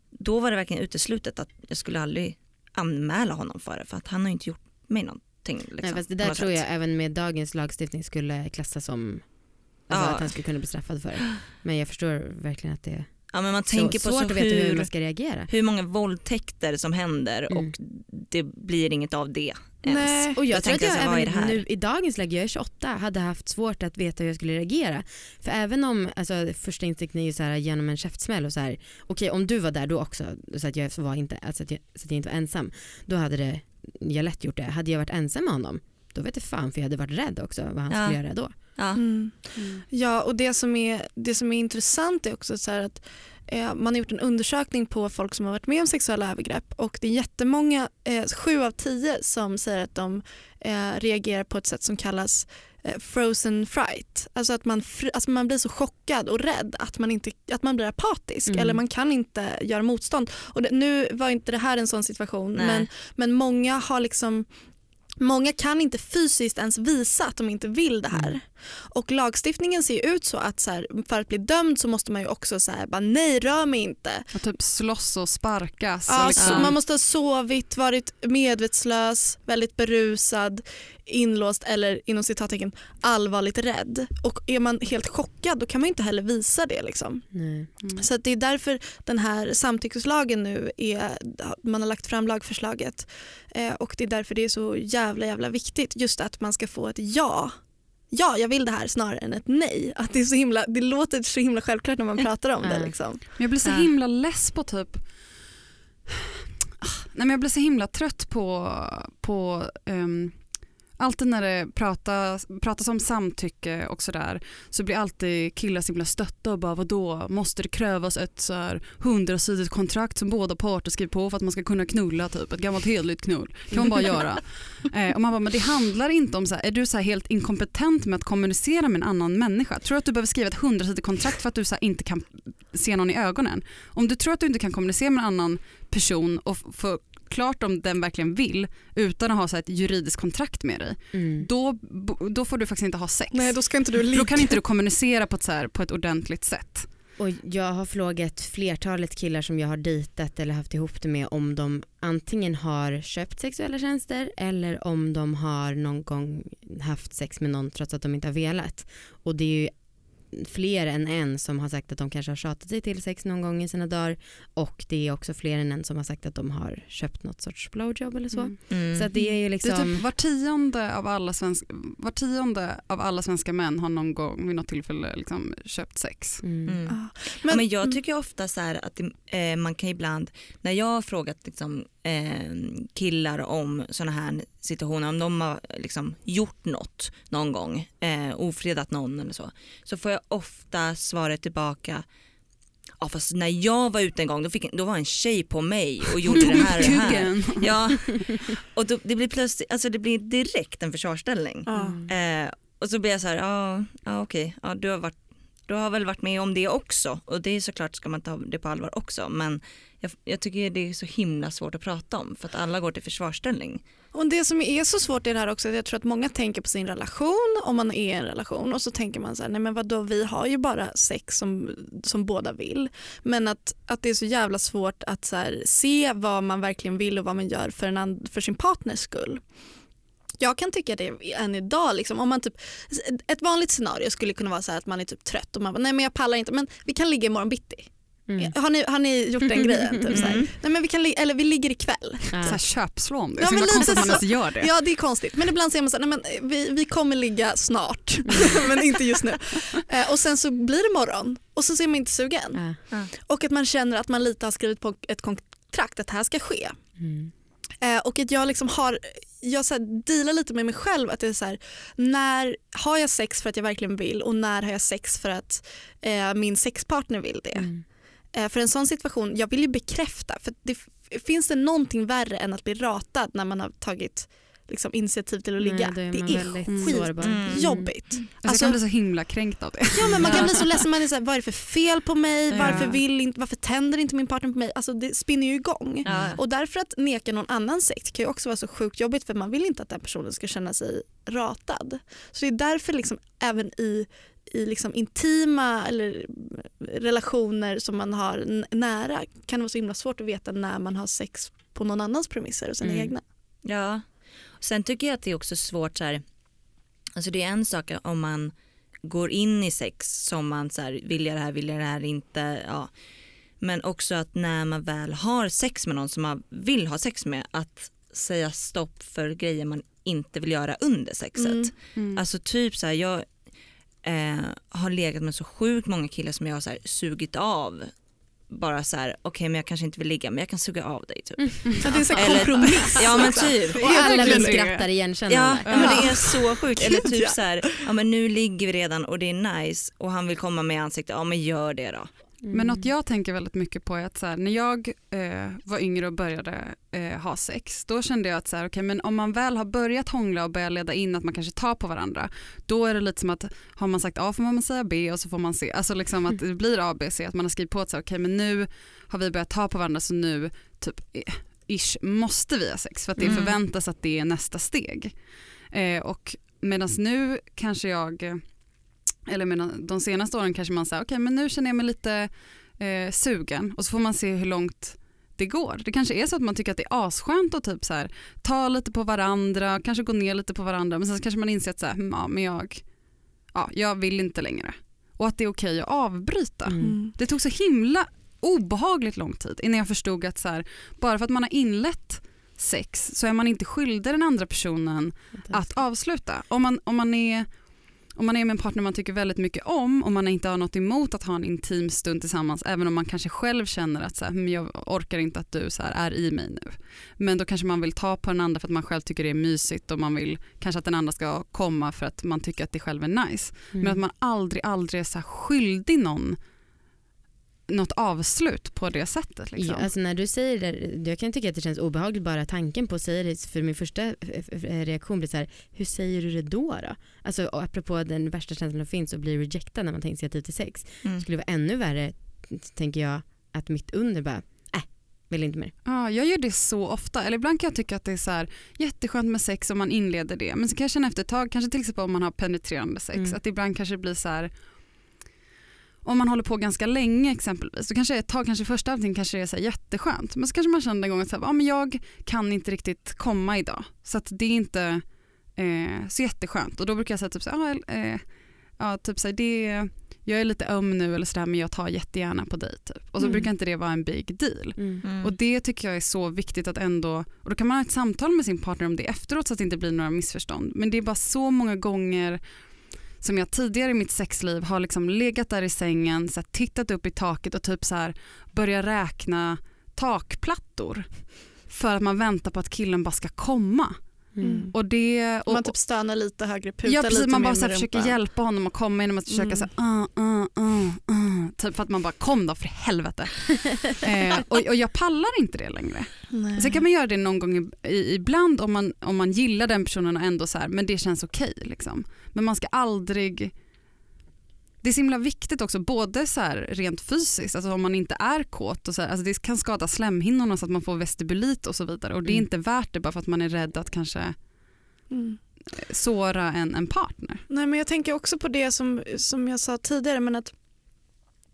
då var det verkligen uteslutet att jag skulle aldrig anmäla honom för det för att han har inte gjort mig någonting. Liksom, Nej, det där tror sätt. jag även med dagens lagstiftning skulle klassas som alltså Ja. att han skulle kunna bli straffad för det. Men jag förstår verkligen att det är Ja men man så tänker på svårt så att veta hur hur, man ska reagera. hur många våldtäkter som händer Mm. och det blir inget av det. Nej. Och jag, tror att jag så här, vad är även här? nu i dagens läge, jag är 28, hade haft svårt att veta hur jag skulle reagera. För även om, alltså första instinkten är ju så här genom en käftsmäll och så här, okej om du var där då också så att jag var inte, alltså att jag, så att jag inte var ensam, då hade det, jag lätt gjort det. Hade jag varit ensam med honom, då vet jag fan för jag hade varit rädd också vad han Ja. skulle göra då. Ja. Mm. Ja, och det som är, det som är intressant är också så att eh, man har gjort en undersökning på folk som har varit med om sexuella övergrepp och det är jättemånga, eh, sju av tio som säger att de eh, reagerar på ett sätt som kallas frozen fright. Alltså att man, alltså man blir så chockad och rädd att man, inte, att man blir apatisk Mm. eller man kan inte göra motstånd. Och det, nu var inte det här en sån situation Nej. men, men många har liksom Många kan inte fysiskt ens visa att de inte vill det här. Och lagstiftningen ser ut så att så här, för att bli dömd så måste man ju också säga bara nej rör mig inte. Och typ slåss och sparkas. Ja, liksom. så Man måste ha sovit, varit medvetslös, väldigt berusad, inlåst eller inom citattecken allvarligt rädd. Och är man helt chockad då kan man inte heller visa det. Liksom. Nej. Så att det är därför den här samtyckeslagen nu är, man har lagt fram lagförslaget eh, och det är därför det är så jävla jävla viktigt just att man ska få ett ja. Ja, jag vill det här snarare än ett nej. Att det, är så himla, det låter så himla självklart när man pratar om det. Ja. Liksom. Men jag blir så Ja. himla less på typ Nej, men jag blir så himla trött på, på um, alltid när det pratas, pratas om samtycke och sådär så blir alltid killar så himla stötta och bara vadå måste det krävas ett så här hundrasidigt kontrakt som båda parter skriver på för att man ska kunna knulla typ ett gammalt hederligt knull kan man bara göra. Eh, och man bara men det handlar inte om så här, är du så helt inkompetent med att kommunicera med en annan människa? Tror du att du behöver skriva ett hundrasidigt kontrakt för att du så inte kan se någon i ögonen? Om du tror att du inte kan kommunicera med en annan person och få klart om den verkligen vill utan att ha så ett juridiskt kontrakt med dig, Mm. då, då får du faktiskt inte ha sex. Nej, då ska inte du då kan inte du kommunicera på ett, så här, på ett ordentligt sätt. Och jag har frågat flertalet killar som jag har dejtat eller haft ihop det med om de antingen har köpt sexuella tjänster eller om de har någon gång haft sex med någon trots att de inte har velat. Och det är ju fler än en som har sagt att de kanske har tjatat sig till sex någon gång i sina dagar och det är också fler än en som har sagt att de har köpt något sorts blowjob eller så. Mm. Mm. Så att det är ju Det liksom... är typ var, tionde av alla svenska, var tionde av alla svenska män har någon gång vid något tillfälle liksom köpt sex. mm. Mm. Ja. Men, ja, men jag tycker ofta så här att det, eh, man kan ibland, när jag har frågat liksom, eh, killar om sådana här situationer, om de har liksom, gjort något någon gång, eh, ofredat någon eller så, så får jag ofta svaret tillbaka Ja fast när jag var ute en gång då, fick, då var en tjej på mig och gjorde det här och det här. Ja, och då, det blir plötsligt, alltså det blir direkt en försvarsställning. Mm. Eh, och så blir jag så här, ja, ja okej, ja, du, har varit, du har väl varit med om det också och det är såklart ska man ta det på allvar också men jag, jag tycker det är så himla svårt att prata om för att alla går till försvarsställning. Och det som är så svårt i det här också är att jag tror att många tänker på sin relation om man är i en relation och så tänker man så här, nej men vadå vi har ju bara sex som, som båda vill. Men att, att det är så jävla svårt att så här, se vad man verkligen vill och vad man gör för, en and, för sin partners skull. Jag kan tycka det än idag. Liksom, om man typ, ett vanligt scenario skulle kunna vara så här att man är typ trött och man bara, nej men jag pallar inte men vi kan ligga imorgon bitti. Mm. Har, ni, har ni gjort den grejen? Typ, så här? Nej, men vi kan, li- eller vi ligger ikväll. Så här köpslån. Det är Ja, så men himla konstigt att man så. ens gör det. Ja det är konstigt men ibland säger man så här, nej, men vi, vi kommer ligga snart men inte just nu. Eh, och sen så blir det morgon och så är man inte sugen. Ja. Och att man känner att man lite har skrivit på ett kontrakt att det här ska ske. Mm. Eh, och att jag liksom har, jag så här dealar lite med mig själv att det är så här, när har jag sex för att jag verkligen vill och när har jag sex för att eh, min sexpartner vill det. Mm. Eh, för en sån situation, jag vill ju bekräfta för det, finns det någonting värre än att bli ratad när man har tagit liksom, initiativ till att Nej, ligga? är det är väldigt sårbar. Mm. skitjobbigt. Alltså, Alltså, jag kan bli så himla kränkt av det. Ja men man kan bli så ledsen, man är så här, vad är det för fel på mig? Ja. Varför, vill inte, varför tänder inte min partner på mig? Alltså det spinner ju igång. Ja. Och därför att neka någon annan sex kan ju också vara så sjukt jobbigt för man vill inte att den personen ska känna sig ratad. Så det är därför liksom även i, i liksom intima eller relationer som man har nära kan det vara så himla svårt att veta när man har sex på någon annans premisser och sina Mm. egna. Ja, sen tycker jag att det är också svårt så här, alltså det är en sak om man går in i sex som man så här, vill jag det här, vill jag det här inte, ja. Men också att när man väl har sex med någon som man vill ha sex med, att säga stopp för grejer man inte vill göra under sexet. Mm. Mm. Alltså typ så här, jag eh, har legat med så sjukt många killar som jag har så här, sugit av. Bara så här, okej men jag kanske inte vill ligga men jag kan suga av dig typ. Så det är så här Eller- kompromiss. Ja men typ. Och alla vi det. skrattar Ja, igenkännande. men det är så sjukt. Eller typ ja. så här, ja men nu ligger vi redan och det är nice och han vill komma med ansiktet, ja men gör det då. Men något jag tänker väldigt mycket på är att så här, när jag eh, var yngre och började eh, ha sex, då kände jag att så här, okay, men om man väl har börjat hångla och börjar leda in att man kanske tar på varandra, då är det lite som att har man sagt A får man säga B och så får man C. Alltså liksom att det blir A, B, C, att man har skrivit på att så här, okay, men nu har vi börjat ta på varandra så nu typ eh, ish måste vi ha sex för att det Mm. förväntas att det är nästa steg. Eh, och medan nu kanske jag eller medan de senaste åren kanske man säger okej men nu känner jag mig lite eh, sugen och så får man se hur långt det går. Det kanske är så att man tycker att det är asskönt att typ så här, ta lite på varandra, kanske gå ner lite på varandra men sen kanske man inser att så här, "Hmm, ja, men jag, ja, jag vill inte längre. Och att det är okej att avbryta. Mm. Det tog så himla obehagligt lång tid innan jag förstod att så här, bara för att man har inlett sex så är man inte skyldig den andra personen att avsluta. Om man, om, man är, om man är med en partner man tycker väldigt mycket om och man inte har något emot att ha en intim stund tillsammans även om man kanske själv känner att så här, "Hmm, jag orkar inte att du så här, är i mig nu. Men då kanske man vill ta på den andra för att man själv tycker det är mysigt och man vill kanske att den andra ska komma för att man tycker att det själv är nice. Men att man aldrig, aldrig är så här skyldig någon något avslut på det sättet. Liksom. Ja, alltså när du säger det, jag kan tycka att det känns obehagligt bara tanken på att säga det, för min första eh, eh, reaktion blir så här, hur säger du det då? då? Alltså apropå den värsta känslan som finns att bli rejectad när man tar initiativ till sex, Mm. skulle det vara ännu värre, tänker jag, att mitt under bara, äh, vill inte mer. Ja, jag gör det så ofta. Eller ibland kan jag tycka att det är så här, jätteskönt med sex om man inleder det. Men så kan jag känna efter ett tag, kanske till exempel om man har penetrerande sex, Mm. att ibland kanske det blir så här om man håller på ganska länge exempelvis, då kanske ett tag, kanske första övningen kanske är så här jätteskönt. Men så kanske man känner en gång att så här, ja, men jag kan inte riktigt komma idag. Så att det är inte eh, så jätteskönt. Och då brukar jag säga typ så här, ja, eh, ja, typ så här, det, jag är lite öm nu eller sådär men jag tar jättegärna på dig. Typ. Och så Mm. brukar inte det vara en big deal. Mm. Och det tycker jag är så viktigt att ändå, och då kan man ha ett samtal med sin partner om det efteråt så att det inte blir några missförstånd. Men det är bara så många gånger som jag tidigare i mitt sexliv har liksom legat där i sängen, så här, tittat upp i taket och typ så här börjat räkna takplattor för att man väntar på att killen bara ska komma. Mm. Och det, och, man typ stönar lite högre, putar ja, precis, lite man bara så här, försöker hjälpa honom att komma genom att försöka Mm. så här, uh, uh, uh, typ för att man bara kom då för helvete. eh, och, och jag pallar inte det längre. Nej. Sen kan man göra det någon gång i, ibland om man, om man gillar den personen och ändå så här, men det känns okej. liksom. Men man ska aldrig... Det är så himla viktigt också, både så här rent fysiskt, alltså om man inte är kåt, och så här, alltså det kan skada slemhinnorna så att man får vestibulit och så vidare. Och det är Mm. inte värt det bara för att man är rädd att kanske Mm. såra en, en partner. Nej, men jag tänker också på det som, som jag sa tidigare, men att,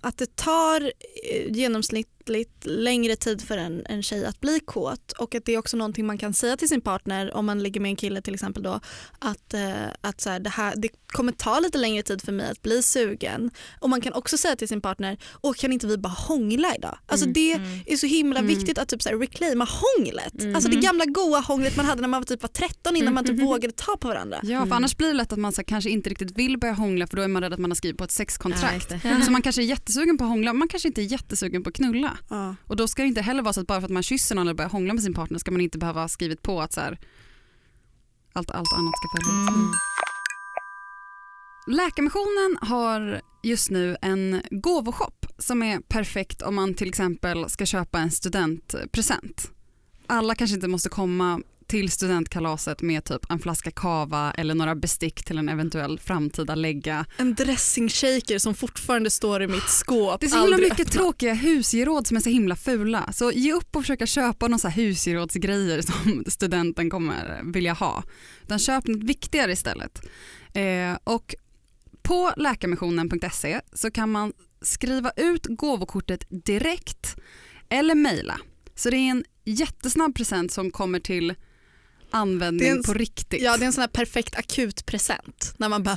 att det tar eh, genomsnittligt längre tid för en, en tjej att bli kåt och att det är också någonting man kan säga till sin partner om man ligger med en kille till exempel då att, eh, att så här, det, här, det kommer ta lite längre tid för mig att bli sugen och man kan också säga till sin partner och kan inte vi bara hångla idag? Alltså Mm, det mm. är så himla Mm. viktigt att typ så här reclaima hånglet. Mm. Alltså det gamla goa hånglet man hade när man var typ var 13 innan man typ Mm. vågade ta på varandra. Ja, för Mm. annars blir det lätt att man så här, kanske inte riktigt vill börja hångla för då är man rädd att man har skrivit på ett Ja, sexkontrakt. det. Så man kanske är jättesugen på att hångla, man kanske inte är jättesugen på att knulla. Ja. Och då ska det inte heller vara så att bara för att man kysser någon eller börjar hångla med sin partner ska man inte behöva ha skrivit på att så här, allt, allt annat ska följa. Mm. Mm. Läkarmissionen har just nu en gåvoshop som är perfekt om man till exempel ska köpa en studentpresent. Alla kanske inte måste komma till studentkalaset med typ en flaska kava eller några bestick till en eventuell framtida lägga. En dressingshaker som fortfarande står i mitt skåp. Det är så himla mycket öppnat. tråkiga husgeråd som är så himla fula. Så ge upp och försöka köpa några husgerådsgrejer som studenten kommer vilja ha. Utan köp något viktigare istället. Eh, och på läkarmissionen.se så kan man skriva ut gåvokortet direkt eller mejla. Så det är en jättesnabb present som kommer till användning en- på riktigt. Ja det är en sån här perfekt akutpresent. När man bara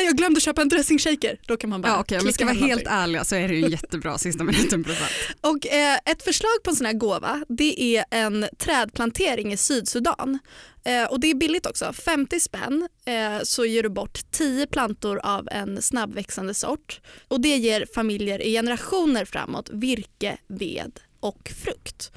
äh, jag glömde köpa en dressingshaker. Då kan man bara Ja, okej, om vi ska klicka vara helt någonting. ärliga så är det ju jättebra sista minuten-present. Och eh, ett förslag på en sån här gåva det är en trädplantering i Sydsudan. Eh, och det är billigt också. 50 spänn eh, så ger du bort 10 plantor av en snabbväxande sort. Och det ger familjer i generationer framåt virke, ved och frukt.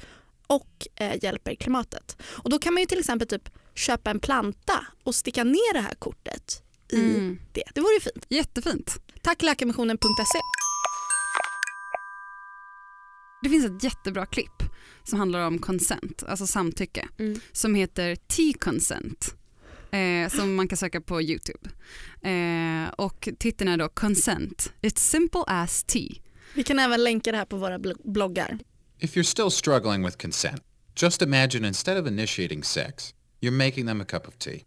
Och eh, hjälper klimatet. Och då kan man ju till exempel typ köpa en planta och sticka ner det här kortet i Mm. det. Det vore ju fint. Jättefint. Tack läkarmissionen.se. Det finns ett jättebra klipp som handlar om consent, alltså samtycke, Mm. som heter T-consent. Eh, som man kan söka på Youtube. Eh, och titeln är då Consent, it's simple as tea. Vi kan även länka det här på våra bl- bloggar. If you're still struggling with consent, just imagine instead of initiating sex, you're making them a cup of tea.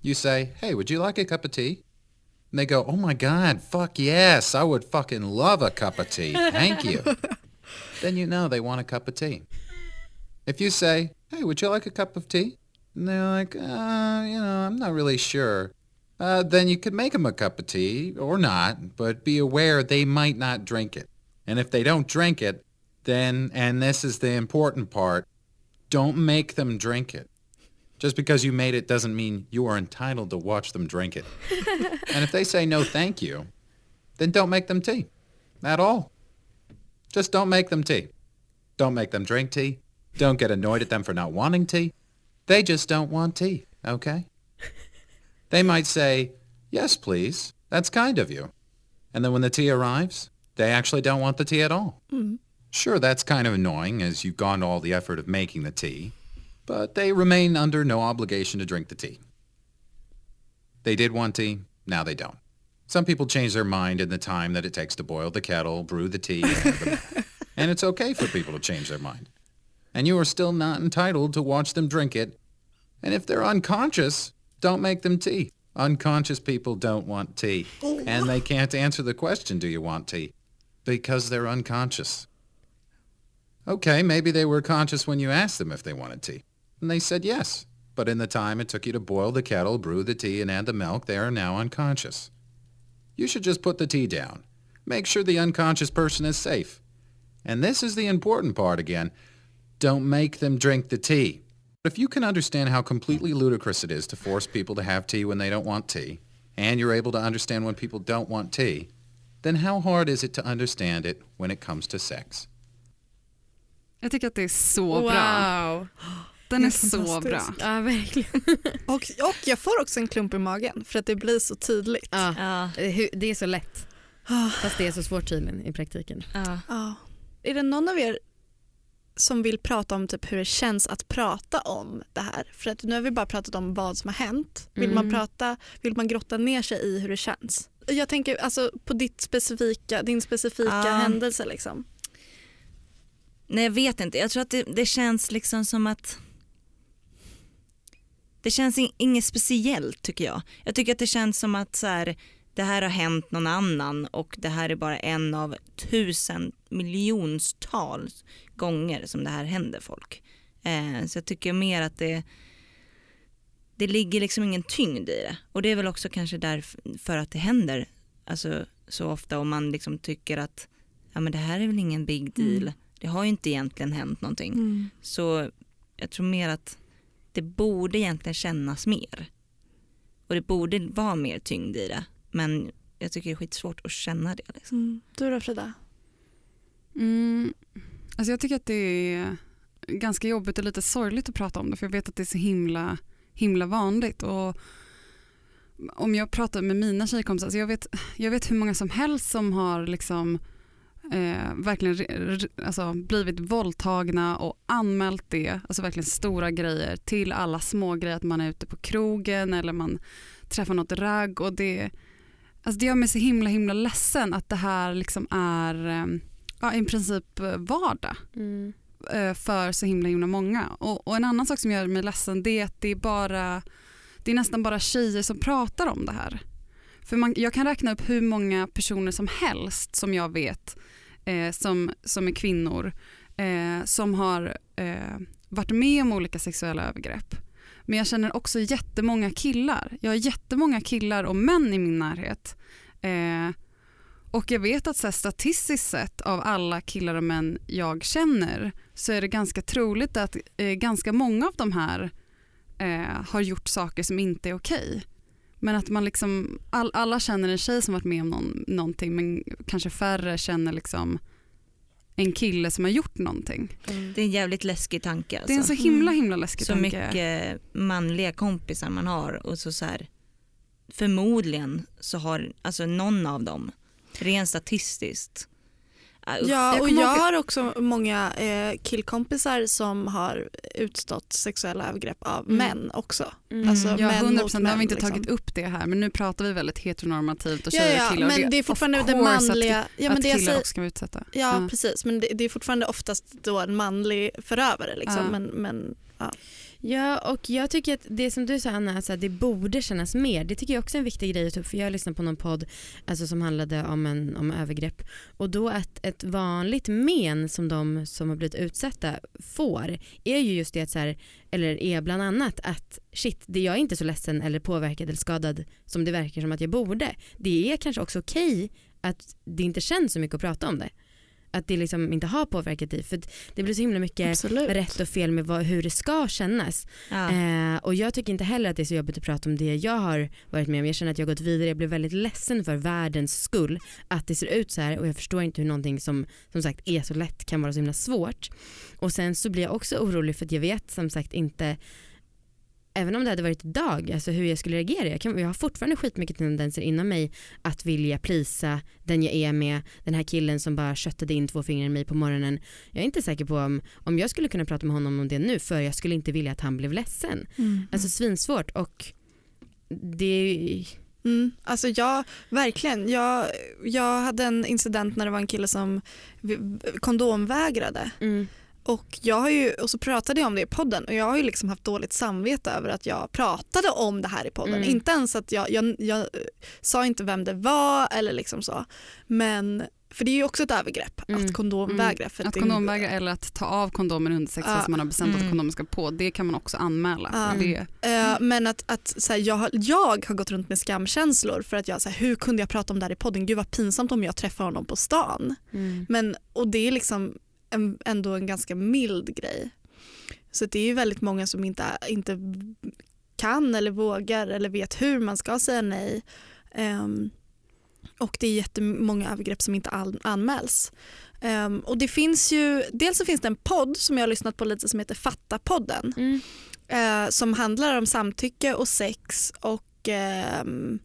You say, hey, would you like a cup of tea? And they go, oh my God, fuck yes, I would fucking love a cup of tea. Thank you. then you know they want a cup of tea. If you say, hey, would you like a cup of tea? And they're like, uh, you know, I'm not really sure. Uh, then you could make them a cup of tea or not, but be aware they might not drink it. And if they don't drink it, then, and this is the important part, don't make them drink it. Just because you made it doesn't mean you are entitled to watch them drink it. and if they say no thank you, then don't make them tea at all. Just don't make them tea. Don't make them drink tea. Don't get annoyed at them for not wanting tea. They just don't want tea, okay? They might say, yes, please. That's kind of you. And then when the tea arrives, they actually don't want the tea at all. Mm-hmm. Sure, that's kind of annoying as you've gone to all the effort of making the tea, but they remain under no obligation to drink the tea. They did want tea, now they don't. Some people change their mind in the time that it takes to boil the kettle, brew the tea, and, and it's okay for people to change their mind. And you are still not entitled to watch them drink it. And if they're unconscious, don't make them tea. Unconscious people don't want tea. Oh, and they can't answer the question, do you want tea? Because they're unconscious. Okay, maybe they were conscious when you asked them if they wanted tea. And they said yes. But in the time it took you to boil the kettle, brew the tea, and add the milk, they are now unconscious. You should just put the tea down. Make sure the unconscious person is safe. And this is the important part again. Don't make them drink the tea. If you can understand how completely ludicrous it is to force people to have tea when they don't want tea, and you're able to understand when people don't want tea, then how hard is it to understand it when it comes to sex? Jag tycker att det är så bra. Wow. Den är är så bra. Ja verkligen. Och, och jag får också en klump i magen för att det blir så tydligt. Ja. Ja, Eh, Det är så lätt. Ah. Fast det är så svårt tydligen i praktiken. ja. Ja. Är det någon av er som vill prata om typ hur det känns att prata om det här? För att nu har vi bara pratat om vad som har hänt. Vill, man, Mm. prata, vill man grotta ner sig i hur det känns? Jag tänker alltså på ditt specifika, din specifika Ja. händelse. Liksom. Nej jag vet inte, jag tror att det, det känns liksom som att det känns in, inget speciellt tycker jag. Jag tycker att det känns som att så här, det här har hänt någon annan och det här är bara en av tusen miljontals gånger som det här händer folk. Eh, så jag tycker mer att det det ligger liksom ingen tyngd i det och det är väl också kanske därför att det händer alltså, så ofta och man liksom tycker att ja, men det här är väl ingen big deal. Mm. Det har ju inte egentligen hänt någonting. Så jag tror mer att det borde egentligen kännas mer. Och det borde vara mer tyngd i det. Men jag tycker det är skitsvårt att känna det. Liksom. Mm. Du då Frida? Mm. Alltså jag tycker att det är ganska jobbigt och lite sorgligt att prata om det för jag vet att det är så himla, himla vanligt. Och om jag pratar med mina tjejkompisar, alltså jag, vet, jag vet hur många som helst som har liksom, eh, verkligen alltså blivit våldtagna och anmält det, alltså verkligen stora grejer till alla små grejer, att man är ute på krogen eller man träffar något ragg och det, alltså det gör mig så himla himla ledsen att det här liksom är eh, ja, i princip eh, vardag Mm. eh, för så himla himla många. Och, och en annan sak som gör mig ledsen det är att det är, bara, det är nästan bara tjejer som pratar om det här. För man, jag kan räkna upp hur många personer som helst som jag vet eh, som, som är kvinnor eh, som har eh, varit med om olika sexuella övergrepp. Men jag känner också jättemånga killar. Jag har jättemånga killar och män i min närhet. Eh, och jag vet att så här, statistiskt sett av alla killar och män jag känner så är det ganska troligt att eh, ganska många av de här eh, har gjort saker som inte är okej. Men att man liksom, all, alla känner en tjej som varit med om någon, någonting men kanske färre känner liksom en kille som har gjort någonting. Det är en jävligt läskig tanke. Alltså. Det är en så himla himla läskig så tanke. mycket manliga kompisar man har och så, så här, förmodligen så har alltså någon av dem rent statistiskt usch. Ja, Jag och jag ihåg- har också många eh, killkompisar som har utstått sexuella övergrepp av Mm. män också. Mm. Alltså Ja, män 100 mot procent. Nu har vi män, inte tagit liksom. upp det här men nu pratar vi väldigt heteronormativt och Ja, tjejer och ja, killar. och men det är fortfarande det course att- manliga. Ja, men att det killar säger, också ska vara utsatta. ja, precis, men det, det är fortfarande oftast då en manlig förövare. Liksom. Ja. Men, men, ja. Och jag tycker att det som du sa Anna, alltså, att det borde kännas mer. Det tycker jag också är en viktig grej att ta upp för jag lyssnade på någon podd alltså, som handlade om, en, om övergrepp och då att ett vanligt men som de som har blivit utsatta får är ju just det att så här, eller är bland annat att shit, det jag är inte så ledsen eller påverkad eller skadad som det verkar som att jag borde. Det är kanske också okej att det inte känns så mycket att prata om det. Att det liksom inte har påverkat dig för det blir så himla mycket Absolut. rätt och fel med vad, hur det ska kännas. Ja. Eh, och jag tycker inte heller att det är så jobbigt att prata om det jag har varit med om. Jag känner att jag har gått vidare. Jag blev väldigt ledsen för världens skull att det ser ut så här och jag förstår inte hur någonting som som sagt är så lätt kan vara så himla svårt. Och sen så blir jag också orolig för att jag vet som sagt inte Även om det hade varit idag, alltså hur jag skulle reagera. Jag, kan, jag har fortfarande skitmycket tendenser inom mig att vilja prisa den jag är med, den här killen som bara köttade in två fingrar i mig på morgonen. Jag är inte säker på om, om jag skulle kunna prata med honom om det nu för jag skulle inte vilja att han blev ledsen. Alltså svinsvårt och det är Mm. Alltså jag, verkligen. Jag, jag hade en incident när det var en kille som kondomvägrade. mm, Och, jag har ju, och så pratade jag om det i podden och jag har ju liksom haft dåligt samvete över att jag pratade om det här i podden. Mm. Inte ens att jag, jag, jag eh, sa inte vem det var eller liksom så. Men, för det är ju också ett övergrepp Mm. att kondomvägra. För Att kondomvägra eller att ta av kondomen under sex Ja. fast man har bestämt Mm. att kondomen ska på, det kan man också anmäla. Det, Eh, men att, att så här, jag, har, jag har gått runt med skamkänslor för att jag, så här, hur kunde jag prata om det här i podden? Gud vad pinsamt om jag träffar honom på stan. mm. Men, och det är liksom en, ändå en ganska mild grej. Så det är ju väldigt många som inte, inte kan eller vågar eller vet hur man ska säga nej. Ehm, Och det är jättemånga övergrepp som inte all, anmäls. Ehm, och det finns ju, dels så finns det en podd som jag har lyssnat på lite som heter Fatta-podden. Mm. eh, som handlar om samtycke och sex och ehm,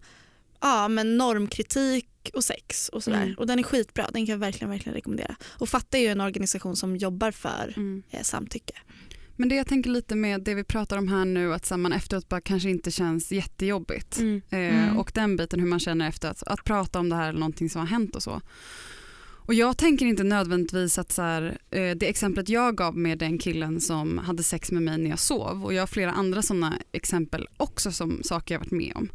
ja, men normkritik och sex och sådär. Mm. Och den är skitbra, den kan jag verkligen, verkligen rekommendera. Och Fatta är ju en organisation som jobbar för Mm. eh, samtycke. Men det jag tänker lite med det vi pratar om här nu, att man efteråt bara kanske inte känns jättejobbigt. Mm. Eh, Mm. Och den biten hur man känner efter att, att prata om det här eller någonting som har hänt och så. Och jag tänker inte nödvändigtvis att så här, eh, det exemplet jag gav med den killen som hade sex med mig när jag sov och jag har flera andra sådana exempel också som saker jag varit med om.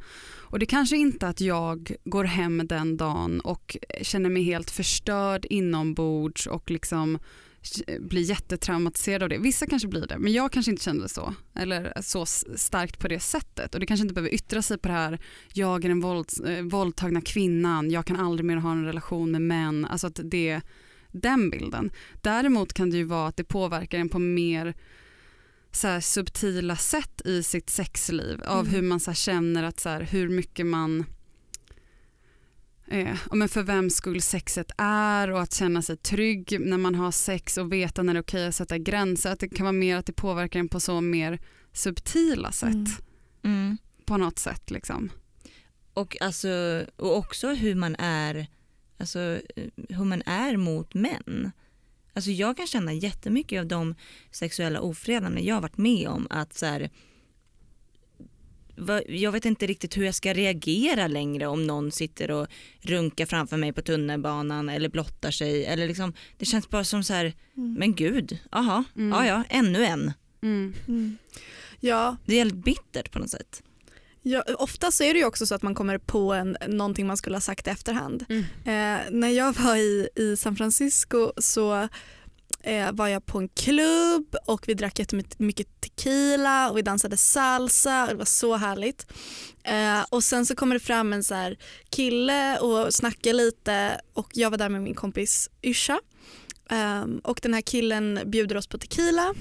Och det kanske inte att jag går hem den dagen och känner mig helt förstörd inombords och liksom eh, blir jättetraumatiserad av det. Vissa kanske blir det, men jag kanske inte kände det så. Eller så starkt på det sättet. Och det kanske inte behöver yttra sig på det här, jag är den våld, eh, våldtagna kvinnan, jag kan aldrig mer ha en relation med män. Alltså att det den bilden. Däremot kan det ju vara att det påverkar en på mer så subtila sätt i sitt sexliv. Av Mm. hur man så känner att så här, hur mycket man eh, men för vem skull sexet är och att känna sig trygg när man har sex och veta när det är okej att sätta gränser. Att det kan vara mer att det påverkar en på så mer subtila sätt Mm. Mm. på något sätt. Liksom. Och, alltså, och också hur man är alltså, eh, hur man är mot män. Alltså jag kan känna jättemycket av de sexuella ofredanden jag har varit med om att så här, jag vet inte riktigt hur jag ska reagera längre om någon sitter och runkar framför mig på tunnelbanan eller blottar sig. Eller liksom, det känns bara som så här, men gud, aha, Mm. ja ja, ännu en. Mm. Mm. Ja, Det är helt bittert på något sätt. Ja, ofta så är det ju också så att man kommer på en, någonting man skulle ha sagt i efterhand. Mm. Eh, när jag var i, i San Francisco så eh, var jag på en klubb och vi drack jättemycket tequila och vi dansade salsa och det var så härligt. Eh, och sen så kommer det fram en så kille och snackar lite och jag var där med min kompis Yrsa. Ehm, och den här killen bjuder oss på tequila.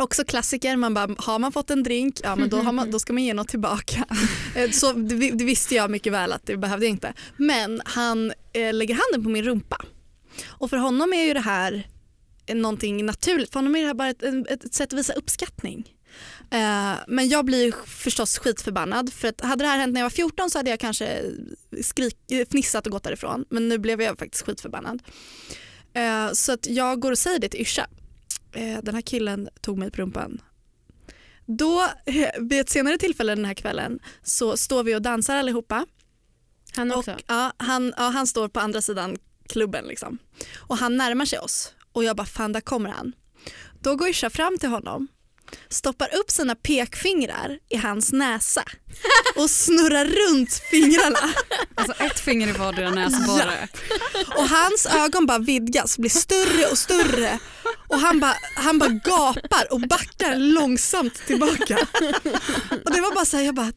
Också klassiker, man bara, har man fått en drink, ja men då, har man, då ska man ge något tillbaka. Eh, Så det, det visste jag mycket väl att det behövde jag inte. Men han eh, lägger handen på min rumpa. Och för honom är ju det här eh, någonting naturligt. För honom är det här bara ett, ett, ett sätt att visa uppskattning. Eh, men jag blir förstås skitförbannad för att hade det här hänt när jag var 14 så hade jag kanske skrik, fnissat och gått därifrån. Men nu blev jag faktiskt skitförbannad. Eh, så att jag går och säger det till Yrsa. Eh, den här killen tog mig på rumpan. Då, eh, vid ett senare tillfälle den här kvällen så står vi och dansar allihopa. Han också? Och, ja, han, ja, han står på andra sidan klubben liksom. Och han närmar sig oss och jag bara fan där kommer han. Då går Yrsa fram till honom, stoppar upp sina pekfingrar i hans näsa och snurrar runt fingrarna. Alltså ett finger i vardera näsborre. Och hans ögon bara vidgas, blir större och större. Och han bara, han bara gapar och backar långsamt tillbaka. Och det var bara så här, jag bara,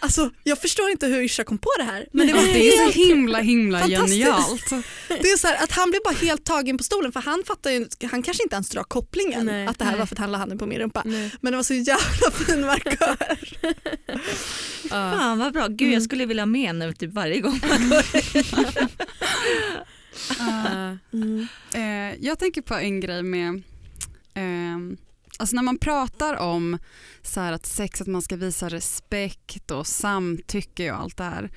alltså jag förstår inte hur Yrsa kom på det här. Men det var Det är så himla himla genialt. det är så här, att han blev bara helt tagen på stolen för han fattar ju, han kanske inte ens drar kopplingen Nej. att det här Nej. var för att han la handen på min rumpa. Nej. Men det var så jävla fin markör. Ja. Fan vad bra, gud jag skulle vilja ha med nu typ varje gång man går Eh, eh, jag tänker på en grej med, eh, alltså när man pratar om så här att sex, att man ska visa respekt och samtycke och allt det här.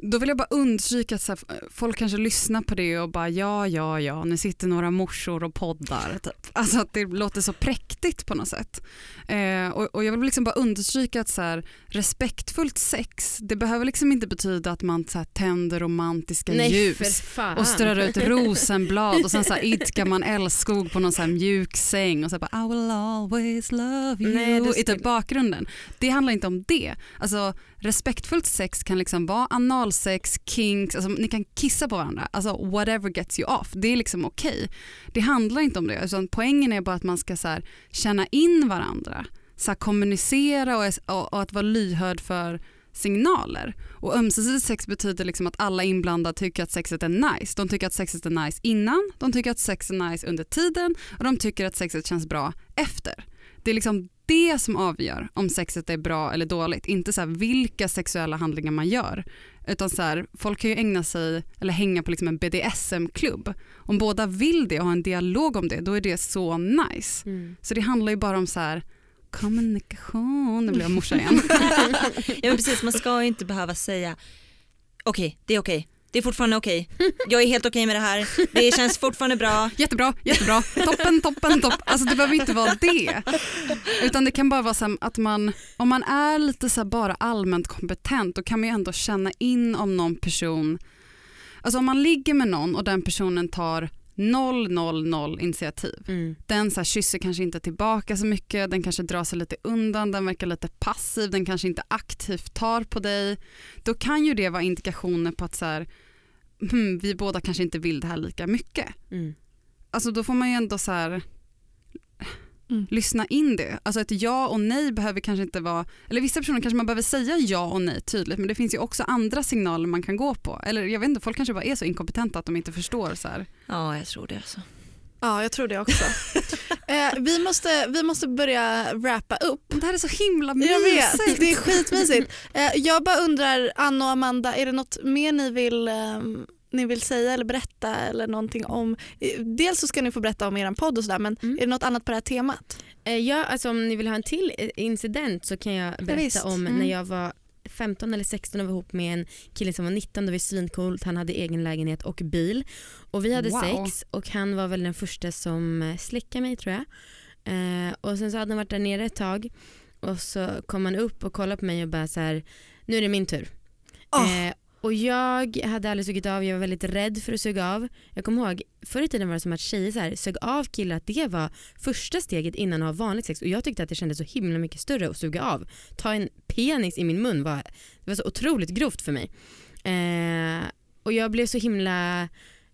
Då vill jag bara understryka att så här, folk kanske lyssnar på det och bara ja, ja, ja, nu sitter några morsor och poddar. Typ. Alltså att det låter så präktigt på något sätt. Eh, och, och jag vill liksom bara understryka att så här, respektfullt sex, det behöver liksom inte betyda att man så här, tänder romantiska Nej ljus och strör ut rosenblad och sen så här idkar man älskog på någon så mjuk säng och så bara I will always love you Nej, det i skulle- typ bakgrunden. Det handlar inte om det. Alltså respektfullt sex kan liksom vara analsex, kinks, alltså ni kan kissa på varandra, alltså whatever gets you off. Det är liksom okej. Det handlar inte om det utan poängen är bara att man ska så här, känna in varandra, så här, kommunicera och, och, och att vara lyhörd för signaler. Och ömsesidigt sex betyder liksom att alla inblandade tycker att sexet är nice. De tycker att sexet är nice innan, de tycker att sex är nice under tiden och de tycker att sexet känns bra efter. Det är liksom det som avgör om sexet är bra eller dåligt. Inte så vilka sexuella handlingar man gör. Utan så här, folk kan ju ägna sig eller hänga på liksom en BDSM-klubb. Om båda vill det och har en dialog om det, då är det så nice. Mm. Så det handlar ju bara om så här kommunikation. Nu blir jag morsa igen. Ja men precis, man ska ju inte behöva säga okej, det är okej. Det är fortfarande okej. Jag är helt okej med det här. Det känns fortfarande bra. Jättebra, jättebra, toppen, toppen, topp. Alltså det behöver inte vara det. Utan det kan bara vara så att man, om man är lite så här bara allmänt kompetent då kan man ju ändå känna in om någon person, alltså om man ligger med någon och den personen tar noll, noll, noll initiativ. Mm. Den så här kysser kanske inte tillbaka så mycket, den kanske drar sig lite undan, den verkar lite passiv, den kanske inte aktivt tar på dig. Då kan ju det vara indikationer på att så här, hmm, vi båda kanske inte vill det här lika mycket. Mm. Alltså då får man ju ändå så här Mm. lyssna in det. Alltså ett ja och nej behöver kanske inte vara, eller vissa personer kanske man behöver säga ja och nej tydligt men det finns ju också andra signaler man kan gå på. Eller jag vet inte, folk kanske bara är så inkompetenta att de inte förstår så här. Ja jag tror det alltså. Ja, jag tror det också. eh, vi, måste, vi måste börja wrappa upp. Det här är så himla Jag mysigt. vet, det är skitmysigt. Eh, jag bara undrar, Anna och Amanda, är det något mer ni vill, ehm, ni vill säga eller berätta eller någonting om? eh, Dels så ska ni få berätta om er podd och sådär men Mm. är det något annat på det här temat? Eh, Ja, alltså om ni vill ha en till eh, incident så kan jag berätta visst. om Mm. när jag var 15 eller 16 och var ihop med en kille som var 19, det var svincoolt, han hade egen lägenhet och bil. Och vi hade Wow. sex och han var väl den första som slickade mig tror jag. Eh, och sen så hade han varit där nere ett tag och så kom han upp och kollade på mig och bara så här, nu är det min tur. Åh. Eh, och jag hade aldrig sugit av, jag var väldigt rädd för att suga av. Jag kommer ihåg, förr i tiden var det som att tjejer så här, sög av killar, att det var första steget innan att ha vanligt sex. Och jag tyckte att det kändes så himla mycket större att suga av. Ta en penis i min mun var, det var så otroligt grovt för mig. Eh, och jag blev så himla,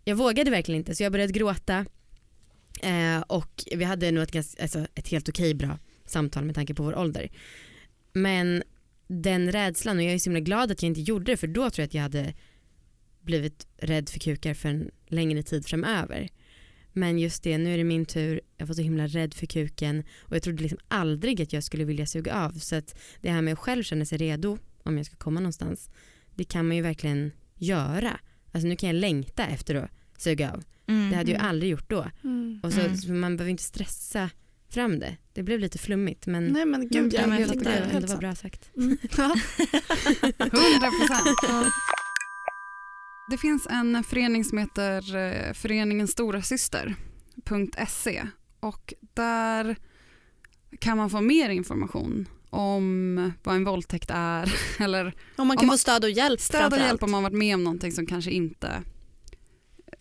jag vågade verkligen inte så jag började gråta. Eh, och vi hade nog ett, ganska, alltså ett helt okej bra samtal med tanke på vår ålder. Men den rädslan och jag är så himla glad att jag inte gjorde det för då tror jag att jag hade blivit rädd för kukar för en längre tid framöver. Men just det, nu är det min tur, jag var så himla rädd för kuken och jag trodde liksom aldrig att jag skulle vilja suga av. Så att det här med att själv känna sig redo om jag ska komma någonstans, det kan man ju verkligen göra. Alltså nu kan jag längta efter att suga av. Mm. Det hade jag ju aldrig gjort då. Mm. Och så, Mm. så man behöver inte stressa fram det. Det blev lite flummigt men Nej men gud, Mm, jag, men jag tyckte det det var bra sagt. Mm. Ja. 100 procent. Det finns en förening som heter eh, Föreningen Stora Syster.se och där kan man få mer information om vad en våldtäkt är eller Om man Om kan man- få stöd och hjälp stöd och hjälp om man varit med om någonting som kanske inte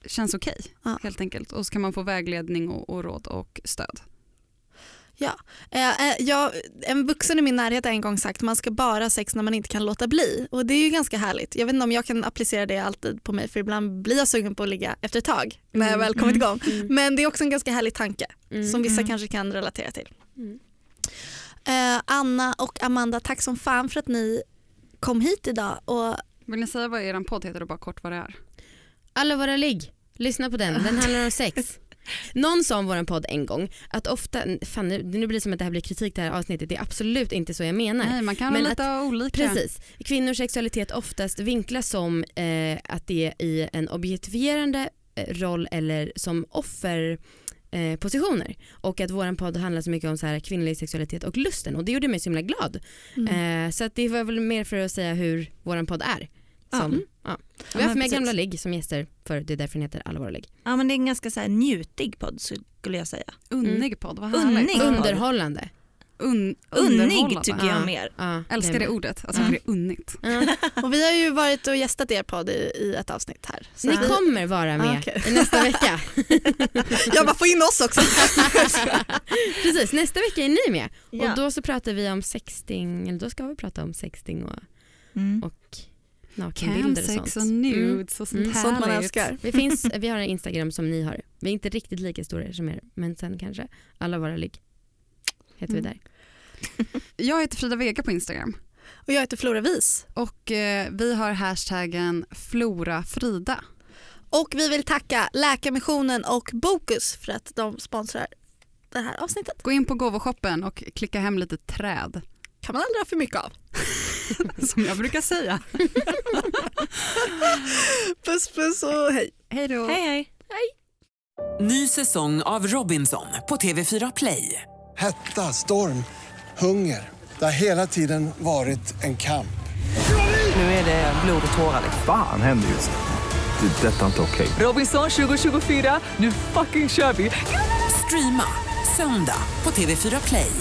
känns okej Ja. helt enkelt och så kan man få vägledning och, och råd och stöd. Ja. Eh, eh, jag, en vuxen i min närhet har en gång sagt man ska bara ha sex när man inte kan låta bli. Och det är ju ganska härligt. Jag vet inte om jag kan applicera det alltid på mig för ibland blir jag sugen på att ligga efter ett tag när jag Mm. väl kommit igång. Mm. Men det är också en ganska härlig tanke Mm. som vissa Mm. kanske kan relatera till. Mm. Eh, Anna och Amanda, tack som fan för att ni kom hit idag. Och Vill ni säga vad er podd heter och bara kort vad det är? Alla våra ligg, lyssna på den, den handlar om sex. Någon sa om vår podd en gång att ofta, fan nu, nu blir det som att det här blir kritik det här avsnittet, det är absolut inte så jag menar. Nej, man kan Men lite olika. Precis. Kvinnors sexualitet oftast vinklas som eh, att det är i en objektifierande eh, roll eller som offer eh, positioner och att våran podd handlar så mycket om så här kvinnlig sexualitet och lusten och det gjorde mig så himla glad. Mm. Eh, så att det var väl mer för att säga hur våran podd är. Som, Ja. Ja. Vi har haft med gamla ligg som gäster för det är därför den heter Alla våra ligg. Ja men det är en ganska så här njutig podd skulle jag säga. Unnig podd, vad härligt. Underhållande. Un, Unnig tycker jag Ja. mer. Ja, Älskar det ordet, alltså Ja. för det är unnigt. Ja. Och vi har ju varit och gästat er podd i, i ett avsnitt här. Så Ni vi- kommer vara med Ah, okej. i nästa vecka. Jag bara få in oss också. Precis, nästa vecka är ni med. Ja. Och då så pratar vi om sexting, eller då ska vi prata om sexting och, Mm. och nakenbilder och Camsex sånt. och nudes och sånt Mm. Sånt man älskar. Vi, finns, vi har en Instagram som ni har. Vi är inte riktigt lika stora som er, men sen kanske. Alla våra ligg heter Mm. vi där. Jag heter Frida Vega på Instagram Och jag heter Flora Vis. och eh, vi har hashtaggen FloraFrida. Och vi vill tacka Läkarmissionen och Bokus för att de sponsrar det här avsnittet. Gå in på gåvoshoppen och klicka hem lite träd. Kan man aldrig ha för mycket av. Som jag brukar säga. Puss puss och hej. Hej då. Hej hej. Ny säsong av Robinson på TV4 Play. Hetta, storm, hunger. Det har hela tiden varit en kamp. Nu är det blod och tårar. liksom. Fan händer just nu. Det. är Detta är inte okej. Robinson 2024, nu fucking kör vi! Streama söndag på TV4 Play.